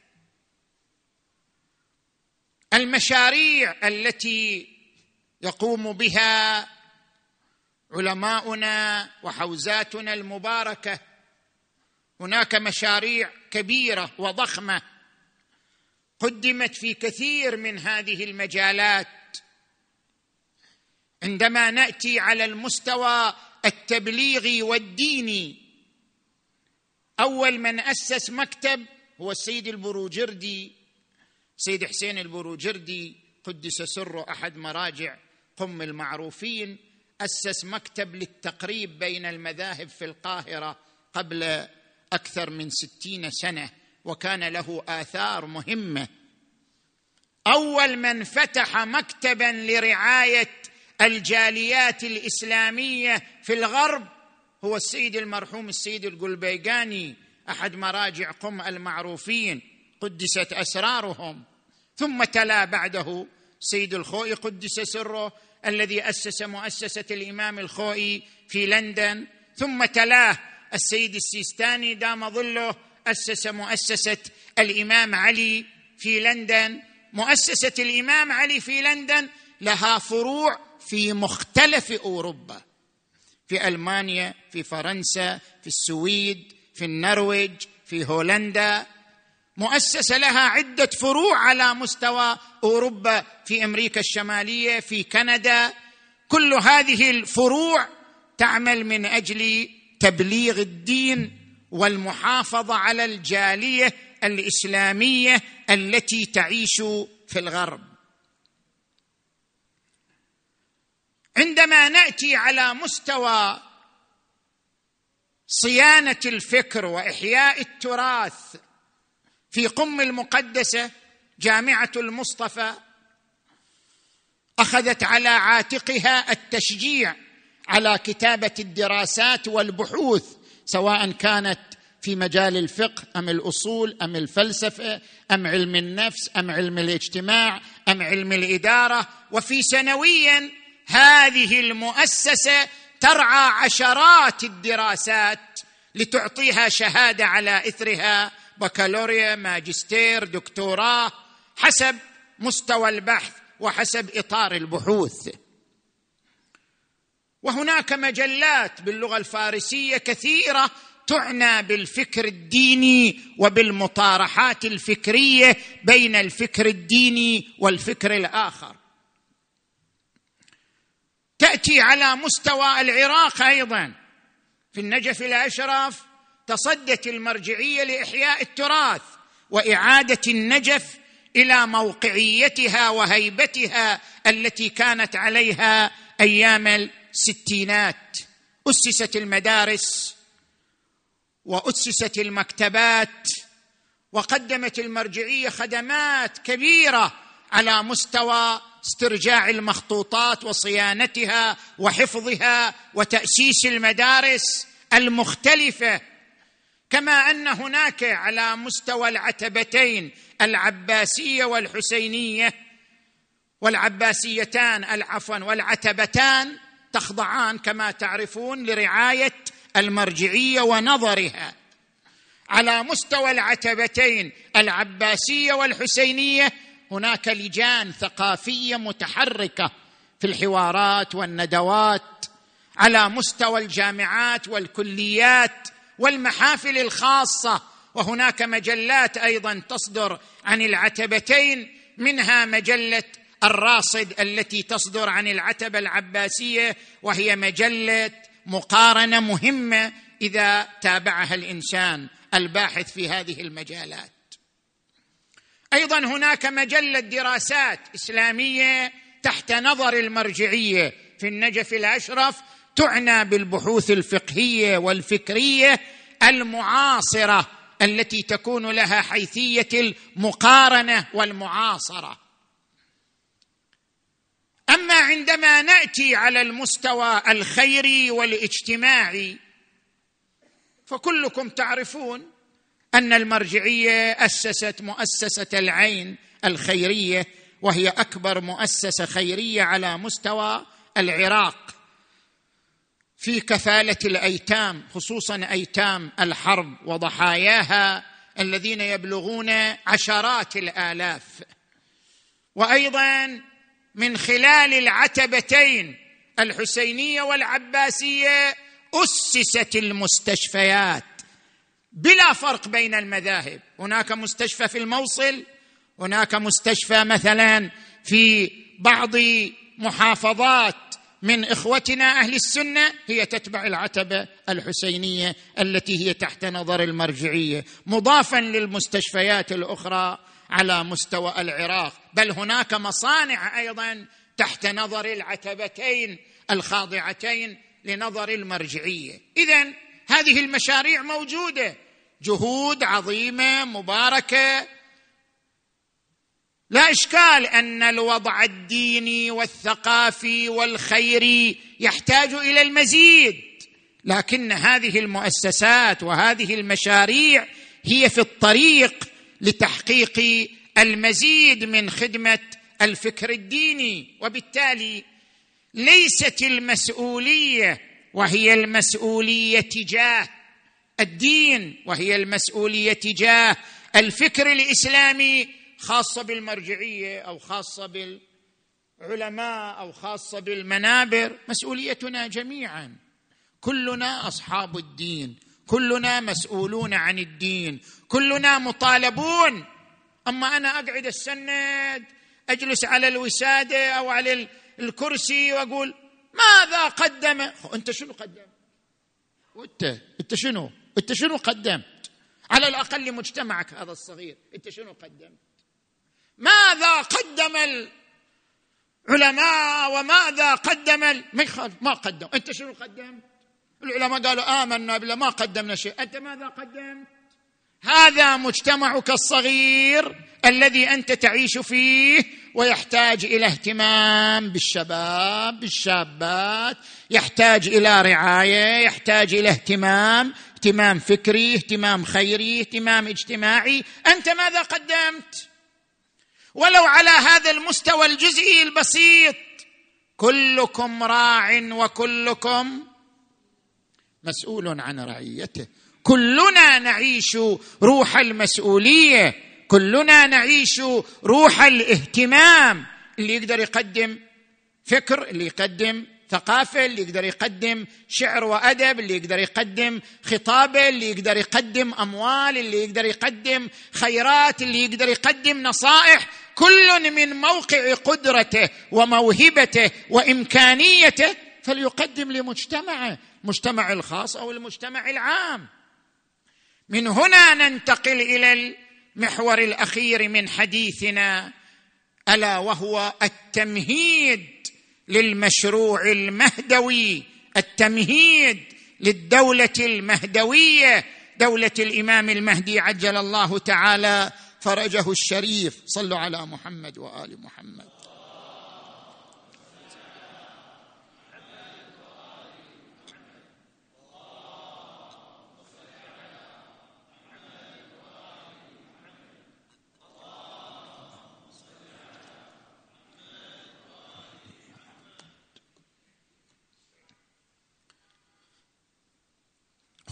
المشاريع التي يقوم بها علماؤنا وحوزاتنا المباركة. هناك مشاريع كبيرة وضخمة قدمت في كثير من هذه المجالات. عندما نأتي على المستوى التبليغي والديني أول من أسس مكتب هو السيد البروجردي. سيد حسين البروجردي قدس سره أحد مراجع قم المعروفين أسس مكتب للتقريب بين المذاهب في القاهرة قبل أكثر من ستين سنة وكان له آثار مهمة. أول من فتح مكتبا لرعاية الجاليات الإسلامية في الغرب هو السيد المرحوم السيد القلبيقاني أحد مراجع قم المعروفين. قدست أسرارهم ثم تلا بعده سيد الخوئي قدس سره الذي أسس مؤسسة الإمام الخوئي في لندن ثم تلاه السيد السيستاني دام ظله أسس مؤسسة الإمام علي في لندن. مؤسسة الإمام علي في لندن لها فروع في مختلف أوروبا في ألمانيا في فرنسا في السويد في النرويج في هولندا. مؤسسه لها عدة فروع على مستوى أوروبا في أمريكا الشمالية في كندا. كل هذه الفروع تعمل من أجل تبليغ الدين والمحافظة على الجالية الإسلامية التي تعيش في الغرب. عندما نأتي على مستوى صيانة الفكر وإحياء التراث في قم المقدسة جامعة المصطفى أخذت على عاتقها التشجيع على كتابة الدراسات والبحوث سواء كانت في مجال الفقه أم الأصول أم الفلسفة أم علم النفس أم علم الاجتماع أم علم الإدارة. وفي سنويا هذه المؤسسة ترعى عشرات الدراسات لتعطيها شهادة على إثرها. بكالوريا ماجستير دكتوراه حسب مستوى البحث وحسب إطار البحوث. وهناك مجلات باللغة الفارسية كثيرة تعنى بالفكر الديني وبالمطارحات الفكرية بين الفكر الديني والفكر الآخر. تأتي على مستوى العراق أيضا. في النجف الأشرف تصدت المرجعية لإحياء التراث وإعادة النجف إلى موقعيتها وهيبتها التي كانت عليها أيام الستينات. أسست المدارس وأسست المكتبات وقدمت المرجعية خدمات كبيرة على مستوى استرجاع المخطوطات وصيانتها وحفظها وتأسيس المدارس المختلفة كما أن هناك على مستوى العتبتين العباسية والحسينية والعباسيتان العفوا والعتبتان تخضعان كما تعرفون لرعاية المرجعية ونظرها. على مستوى العتبتين العباسية والحسينية هناك لجان ثقافية متحركة في الحوارات والندوات. على مستوى الجامعات والكليات والمحافل الخاصة وهناك مجلات أيضا تصدر عن العتبتين منها مجلة الراصد التي تصدر عن العتبة العباسية وهي مجلة مقارنة مهمة إذا تابعها الإنسان الباحث في هذه المجالات. أيضا هناك مجلة دراسات إسلامية تحت نظر المرجعية في النجف الأشرف تعنى بالبحوث الفقهية والفكرية المعاصرة التي تكون لها حيثية المقارنة والمعاصرة. أما عندما نأتي على المستوى الخيري والاجتماعي فكلكم تعرفون أن المرجعية أسست مؤسسة العين الخيرية وهي أكبر مؤسسة خيرية على مستوى العراق. في كفالة الأيتام خصوصا أيتام الحرب وضحاياها الذين يبلغون عشرات الآلاف. وأيضا من خلال العتبتين الحسينية والعباسية أسست المستشفيات. بلا فرق بين المذاهب. هناك مستشفى في الموصل هناك مستشفى مثلا في بعض محافظات من إخوتنا أهل السنة هي تتبع العتبة الحسينية التي هي تحت نظر المرجعية مضافا للمستشفيات الأخرى على مستوى العراق. بل هناك مصانع أيضا تحت نظر العتبتين الخاضعتين لنظر المرجعية. اذا هذه المشاريع موجودة جهود عظيمة مباركة لا إشكال أن الوضع الديني والثقافي والخيري يحتاج إلى المزيد لكن هذه المؤسسات وهذه المشاريع هي في الطريق لتحقيق المزيد من خدمة الفكر الديني وبالتالي ليست المسؤولية وهي المسؤولية تجاه الدين وهي المسؤولية تجاه الفكر الإسلامي خاصة بالمرجعية أو خاصة بالعلماء أو خاصة بالمنابر مسؤوليتنا جميعا. كلنا أصحاب الدين كلنا مسؤولون عن الدين كلنا مطالبون. أما أنا أقعد السند أجلس على الوسادة أو على الكرسي وأقول ماذا قدم؟ أنت شنو قدمت؟ وأنت أنت شنو؟ أنت شنو قدمت؟ على الأقل مجتمعك هذا الصغير أنت شنو قدمت؟ ماذا قدم العلماء وماذا قدم يخالف ما قدم. أنت شنو قدمت؟ العلماء قالوا آمنا بالله ما قدمنا شيء. أنت ماذا قدمت؟ هذا مجتمعك الصغير الذي أنت تعيش فيه ويحتاج إلى اهتمام بالشباب بالشابات يحتاج إلى رعاية يحتاج إلى اهتمام اهتمام فكري اهتمام خيري اهتمام اجتماعي. أنت ماذا قدمت؟ ولو على هذا المستوى الجزئي البسيط. كلكم راع وكلكم مسؤول عن رعيته. كلنا نعيش روح المسؤولية. كلنا نعيش روح الاهتمام. اللي يقدر يقدم فكر اللي يقدم ثقافة اللي يقدر يقدم شعر وأدب اللي يقدر يقدم خطابة اللي يقدر يقدم أموال اللي يقدر يقدم خيرات اللي يقدر يقدم نصائح. كل من موقع قدرته وموهبته وإمكانيته فليقدم لمجتمعه المجتمع الخاص أو المجتمع العام. من هنا ننتقل إلى المحور الأخير من حديثنا ألا وهو التمهيد للمشروع المهدوي التمهيد للدولة المهدوية دولة الإمام المهدي عجل الله تعالى فرجه الشريف. صلوا على محمد وآل محمد.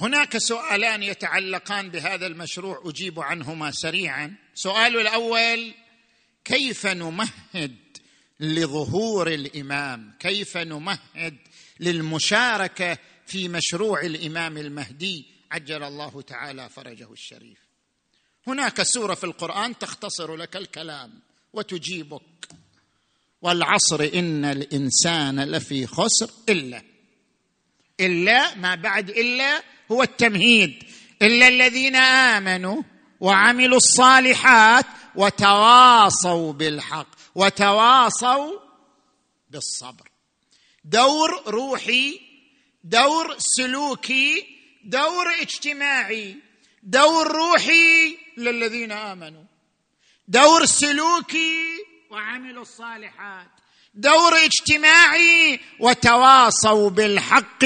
هناك سؤالان يتعلقان بهذا المشروع أجيب عنهما سريعا. السؤال الأول كيف نمهد لظهور الإمام؟ كيف نمهد للمشاركة في مشروع الإمام المهدي؟ عجل الله تعالى فرجه الشريف. هناك سورة في القرآن تختصر لك الكلام وتجيبك. والعصر إن الإنسان لفي خسر إلا. إلا ما بعد إلا هو التمهيد. إلا الذين آمنوا وعملوا الصالحات وتواصوا بالحق وتواصوا بالصبر. دور روحي دور سلوكي دور اجتماعي دور روحي للذين آمنوا دور سلوكي وعملوا الصالحات دور اجتماعي وتواصوا بالحق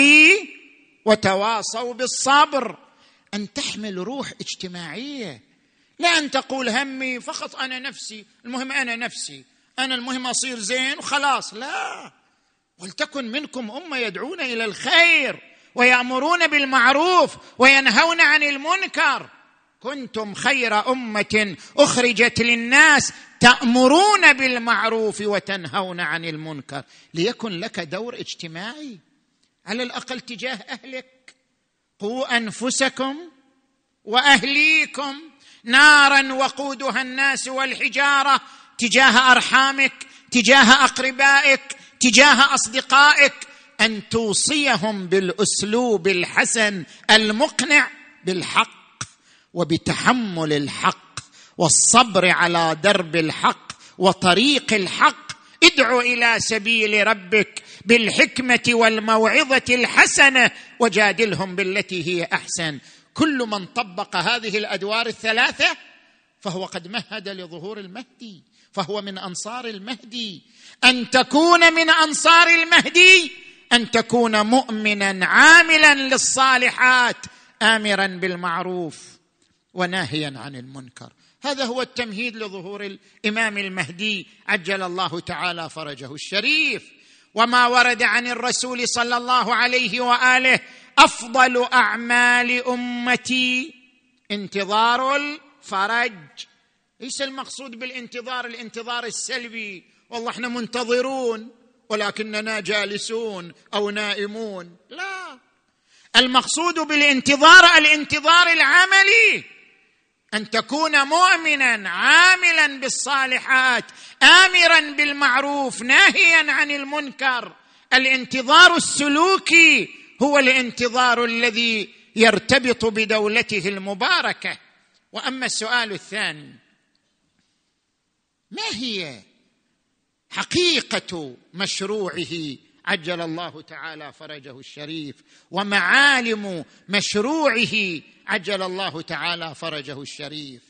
وتواصوا بالصبر. أن تحمل روح اجتماعية. لا أن تقول همي فقط أنا نفسي. المهم أنا نفسي. أنا المهم أصير زين وخلاص. لا. ولتكن منكم أمة يدعون إلى الخير ويأمرون بالمعروف وينهون عن المنكر. كنتم خير أمة أخرجت للناس تأمرون بالمعروف وتنهون عن المنكر. ليكن لك دور اجتماعي. على الأقل تجاه أهلك. قوا أنفسكم وأهليكم. نارا وقودها الناس والحجارة تجاه أرحامك تجاه أقربائك تجاه أصدقائك. أن توصيهم بالأسلوب الحسن المقنع بالحق وبتحمل الحق والصبر على درب الحق وطريق الحق. ادع إلى سبيل ربك بالحكمة والموعظة الحسنة وجادلهم بالتي هي أحسن. كل من طبق هذه الأدوار الثلاثة فهو قد مهد لظهور المهدي فهو من أنصار المهدي. أن تكون من أنصار المهدي أن تكون مؤمنا عاملا للصالحات آمرا بالمعروف وناهيا عن المنكر. هذا هو التمهيد لظهور الإمام المهدي. عجل الله تعالى فرجه الشريف. وما ورد عن الرسول صلى الله عليه وآله أفضل أعمال أمتي انتظار الفرج. ليس المقصود بالانتظار؟ الانتظار السلبي. والله إحنا منتظرون ولكننا جالسون أو نائمون. لا. المقصود بالانتظار الانتظار العملي. أن تكون مؤمنا عاملا بالصالحات امرا بالمعروف ناهيا عن المنكر. الانتظار السلوكي هو الانتظار الذي يرتبط بدولته المباركة. وأما السؤال الثاني ما هي حقيقة مشروعه عجل الله تعالى فرجه الشريف ومعالم مشروعه عجل الله تعالى فرجه الشريف.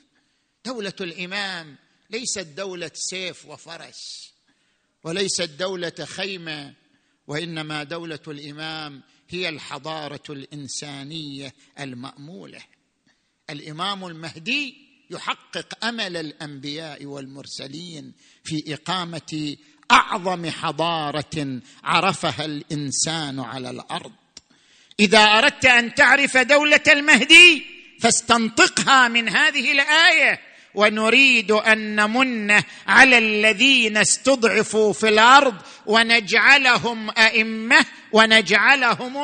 دولة الإمام ليست دولة سيف وفرس وليست دولة خيمة وإنما دولة الإمام هي الحضارة الإنسانية المأمولة. الإمام المهدي يحقق أمل الأنبياء والمرسلين في إقامة أعظم حضارة عرفها الإنسان على الأرض. إذا أردت أن تعرف دولة المهدي فاستنطقها من هذه الآية. ونريد أن نمن على الذين استضعفوا في الأرض ونجعلهم أئمة ونجعلهم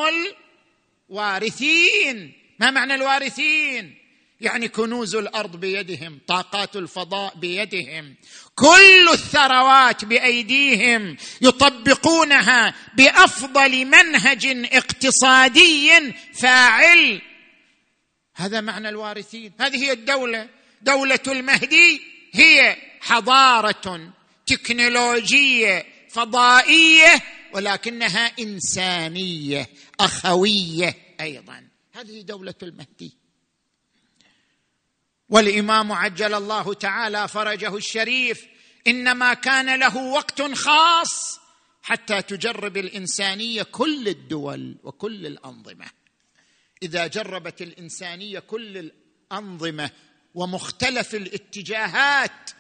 الوارثين. ما معنى الوارثين؟ يعني كنوز الأرض بيدهم طاقات الفضاء بيدهم. كل الثروات بأيديهم يطبقونها بأفضل منهج اقتصادي فاعل. هذا معنى الوارثين. هذه هي الدولة. دولة المهدي هي حضارة تكنولوجية فضائية ولكنها إنسانية أخوية أيضا. هذه دولة المهدي. والإمام عجل الله تعالى فرجه الشريف إنما كان له وقت خاص حتى تجرب الإنسانية كل الدول وكل الأنظمة. إذا جربت الإنسانية كل الأنظمة ومختلف الاتجاهات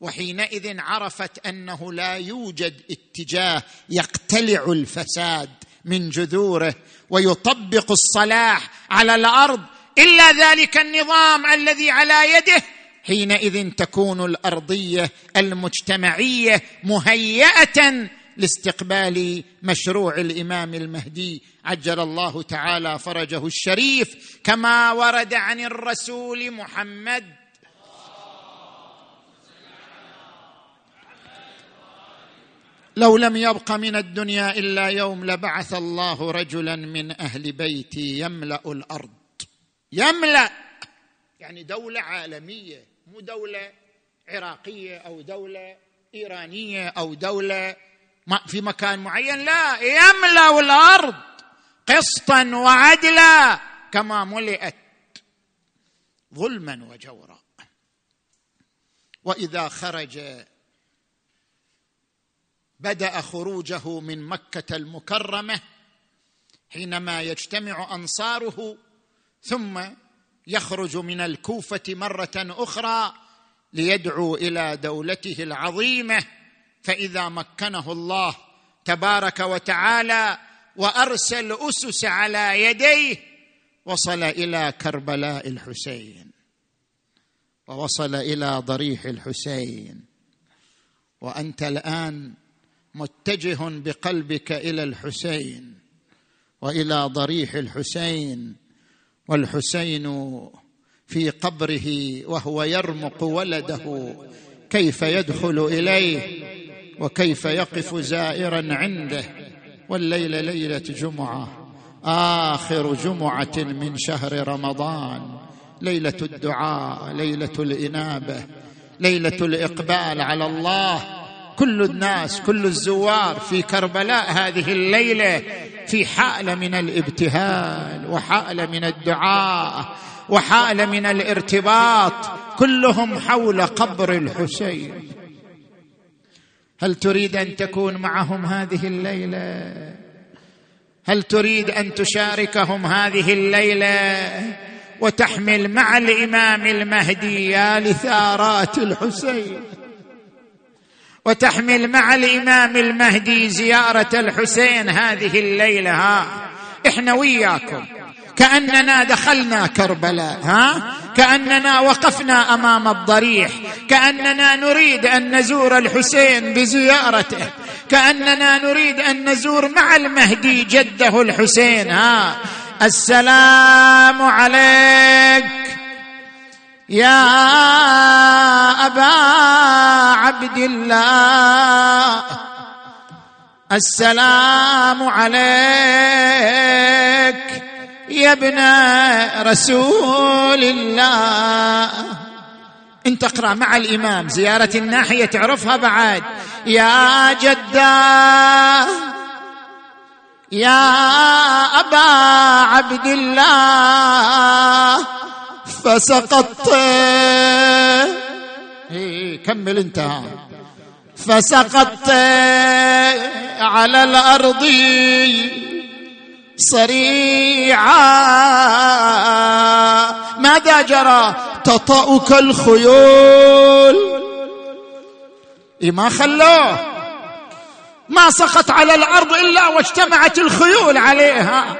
وحينئذ عرفت أنه لا يوجد اتجاه يقتلع الفساد من جذوره ويطبق الصلاح على الأرض إلا ذلك النظام الذي على يده حينئذ تكون الأرضية المجتمعية مهيئة لاستقبال مشروع الإمام المهدي عجل الله تعالى فرجه الشريف كما ورد عن الرسول محمد. لو لم يبق من الدنيا إلا يوم لبعث الله رجلا من أهل بيتي يملأ الأرض. يملأ. يعني دولة عالمية مو دولة عراقية أو دولة إيرانية أو دولة في مكان معين لا يملأ الأرض قسطا وعدلا كما ملئت ظلما وجورا. وإذا خرج بدأ خروجه من مكة المكرمة حينما يجتمع أنصاره ثم يخرج من الكوفة مرة أخرى ليدعو إلى دولته العظيمة فإذا مكنه الله تبارك وتعالى وأرسل أسس على يديه وصل إلى كربلاء الحسين ووصل إلى ضريح الحسين. وأنت الآن متجه بقلبك إلى الحسين وإلى ضريح الحسين. والحسين في قبره وهو يرمق ولده كيف يدخل إليه وكيف يقف زائرا عنده. والليله ليلة جمعة آخر جمعة من شهر رمضان. ليلة الدعاء ليلة الإنابة ليلة الإقبال على الله. كل الناس كل الزوار في كربلاء هذه الليلة. في حاله من الابتهال وحاله من الدعاء وحاله من الارتباط كلهم حول قبر الحسين. هل تريد أن تكون معهم هذه الليلة؟ هل تريد أن تشاركهم هذه الليلة وتحمل مع الإمام المهدي يا لثارات الحسين؟ وتحمل مع الإمام المهدي زيارة الحسين هذه الليلة ها؟ إحنا وياكم. كأننا دخلنا كربلاء ها؟ كأننا وقفنا أمام الضريح. كأننا نريد أن نزور الحسين بزيارته. كأننا نريد أن نزور مع المهدي جده الحسين ها؟ السلام عليك. يا أبا عبد الله السلام عليك يا ابن رسول الله. انت اقرا مع الإمام زيارة الناحية تعرفها بعد. يا جدة يا أبا عبد الله فسقطت. كمل انت. فسقطت على الأرض صريعا ماذا جرى؟ تطأك الخيول. إيه ما خلوه ما سقط على الأرض إلا واجتمعت الخيول عليها.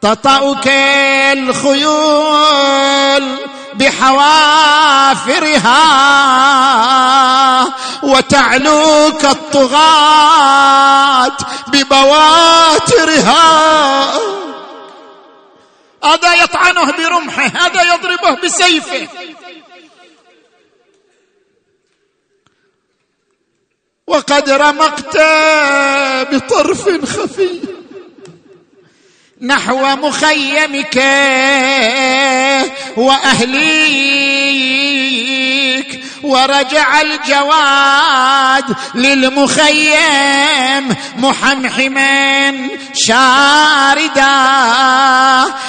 تطأك الخيول بحوافرها وتعلوك الطغاة ببواترها. هذا يطعنه برمحه هذا يضربه بسيفه. وقد رمقت بطرف خفي. نحو مخيمك وأهليك ورجع الجواد للمخيم محمحما شاردا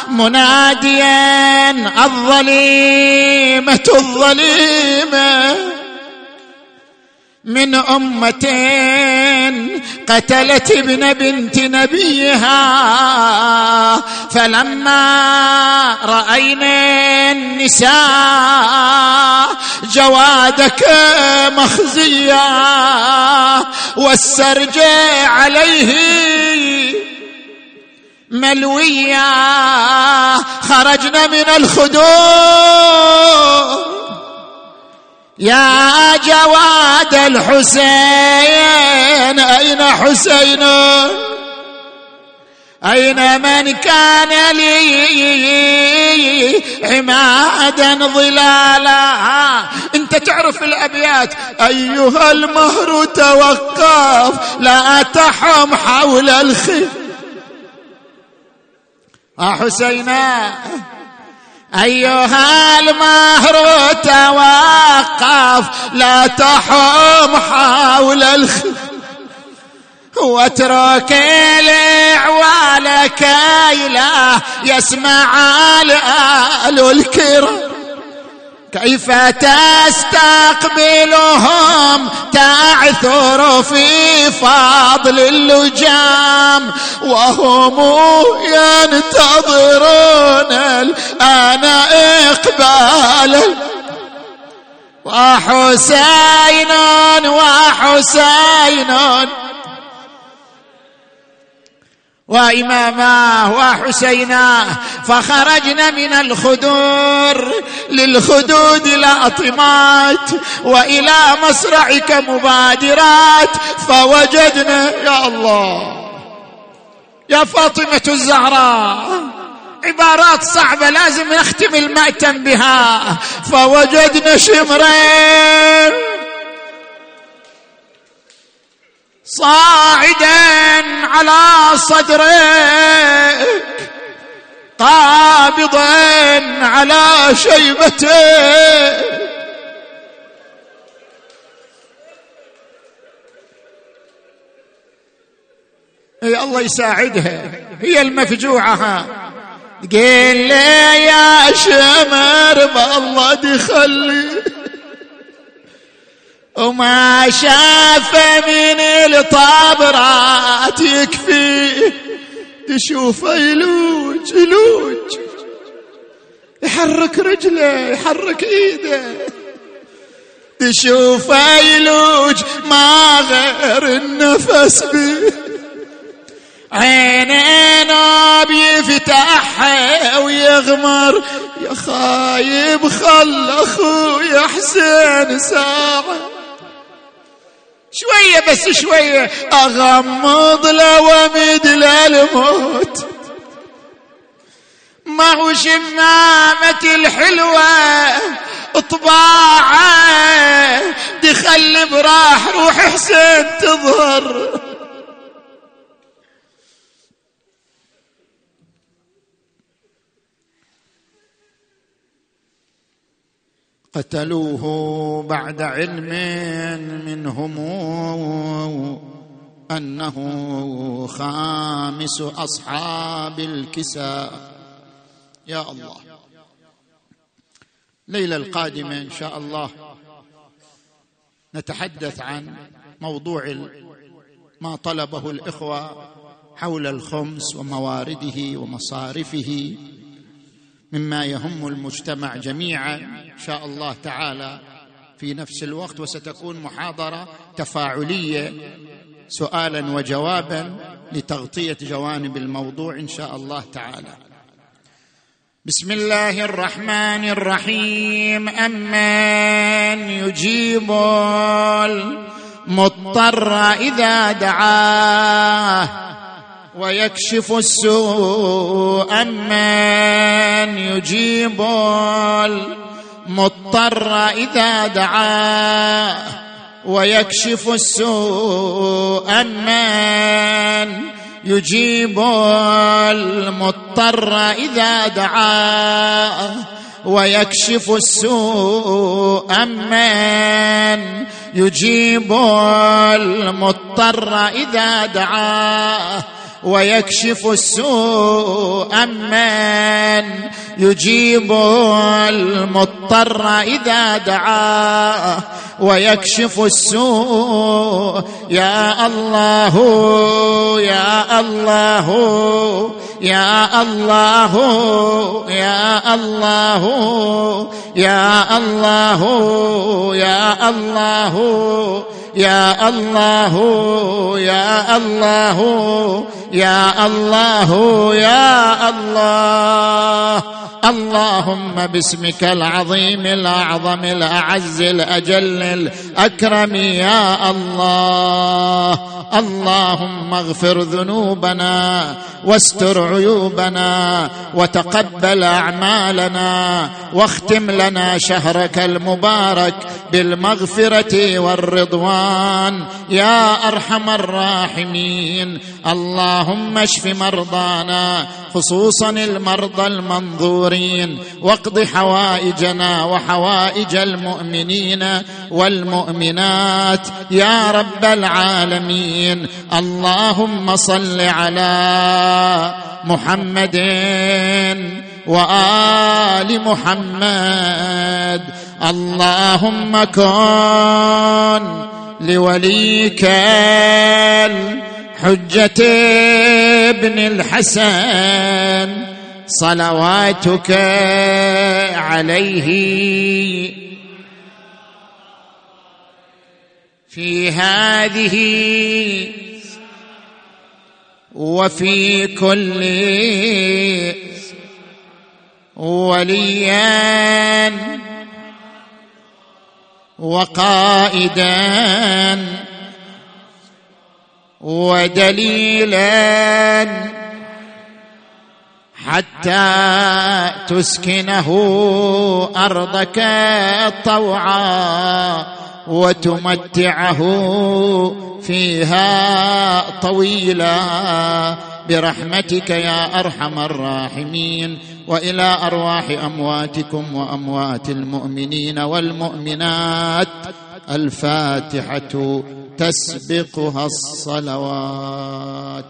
مناديا الظليمة الظليمة. من امه قتلت ابن بنت نبيها. فلما رأينا النساء جوادك مخزيا والسرج عليه ملويا خرجنا من الخدود. يا جواد الحسين حسين؟ أين من كان لي عمادا ظلالا؟ أنت تعرف الأبيات أيها المهر توقف لا تحم حول الخير آه حسينا أيها المهر توقف لا تحم حول الخير واترك العوال كي لا يسمع الآل الكرام. كيف تستقبلهم تعثر في فضل اللجام وهم ينتظرون الآن إقبال وحسين وحسين وإماماه وحسيناه فخرجنا من الخدور. للخدود لاطمات وإلى مصرعك مبادرات. فوجدنا يا الله يا فاطمة الزهراء عبارات صعبة لازم نختم المأتم بها. فوجدنا شمرين. صاعدا على صدرك قابضا على شيبته. إي الله يساعدها هي المفجوعة. قل لي يا شمر بالله دخلي وما شاف من الطابرات يكفي تشوف يلوج يلوج. يحرك رجله يحرك إيده. تشوف يلوج ما غير النفس به عينينا بيفتحها ويغمر. يا خايب خل أخويا حسين ساعة. شوية بس شوية. أغمض له ومد للموت. ما هو شمامة الحلوة. طباعة دخل براح روح حسين تظهر. قتلوه بعد علم منهم أنه خامس أصحاب الكساء. يا الله. ليلة القادمة إن شاء الله نتحدث عن موضوع ما طلبه الإخوة حول الخمس وموارده ومصارفه. مما يهم المجتمع جميعا إن شاء الله تعالى. في نفس الوقت وستكون محاضرة تفاعلية سؤالا وجوابا لتغطية جوانب الموضوع إن شاء الله تعالى. بسم الله الرحمن الرحيم. امن يجيب المضطر إذا دعاه ويكشف السوء من يجيب المضطر إذا دعاه. ويكشف السوء من يجيب المضطر إذا دعاه. ويكشف السوء من يجيب المضطر إذا دعاه. ويكشف السوء أمن يجيب المضطر إذا دعاه ويكشف السوء يا الله يا الله يا الله يا الله يا الله يا الله يا الله يا الله يا الله يا الله. اللهم باسمك العظيم الأعظم الأعز الأجل الأكرم يا الله. اللهم اغفر ذنوبنا واستر عيوبنا وتقبل أعمالنا واختم لنا شهرك المبارك بالمغفرة والرضوان. يا أرحم الراحمين. اللهم اشف مرضانا خصوصا المرضى المنظورين. واقض حوائجنا وحوائج المؤمنين والمؤمنات. يا رب العالمين. اللهم صل على محمد وآل محمد. اللهم كن لوليك الحجة ابن الحسن صلواتك عليه. في هذه وفي كل وليا وقائدا ودليلا حتى تسكنه أرضك طوعا وتمتعه فيها طويلا برحمتك يا أرحم الراحمين. وإلى أرواح أمواتكم وأموات المؤمنين والمؤمنات الفاتحة تسبقها الصلوات.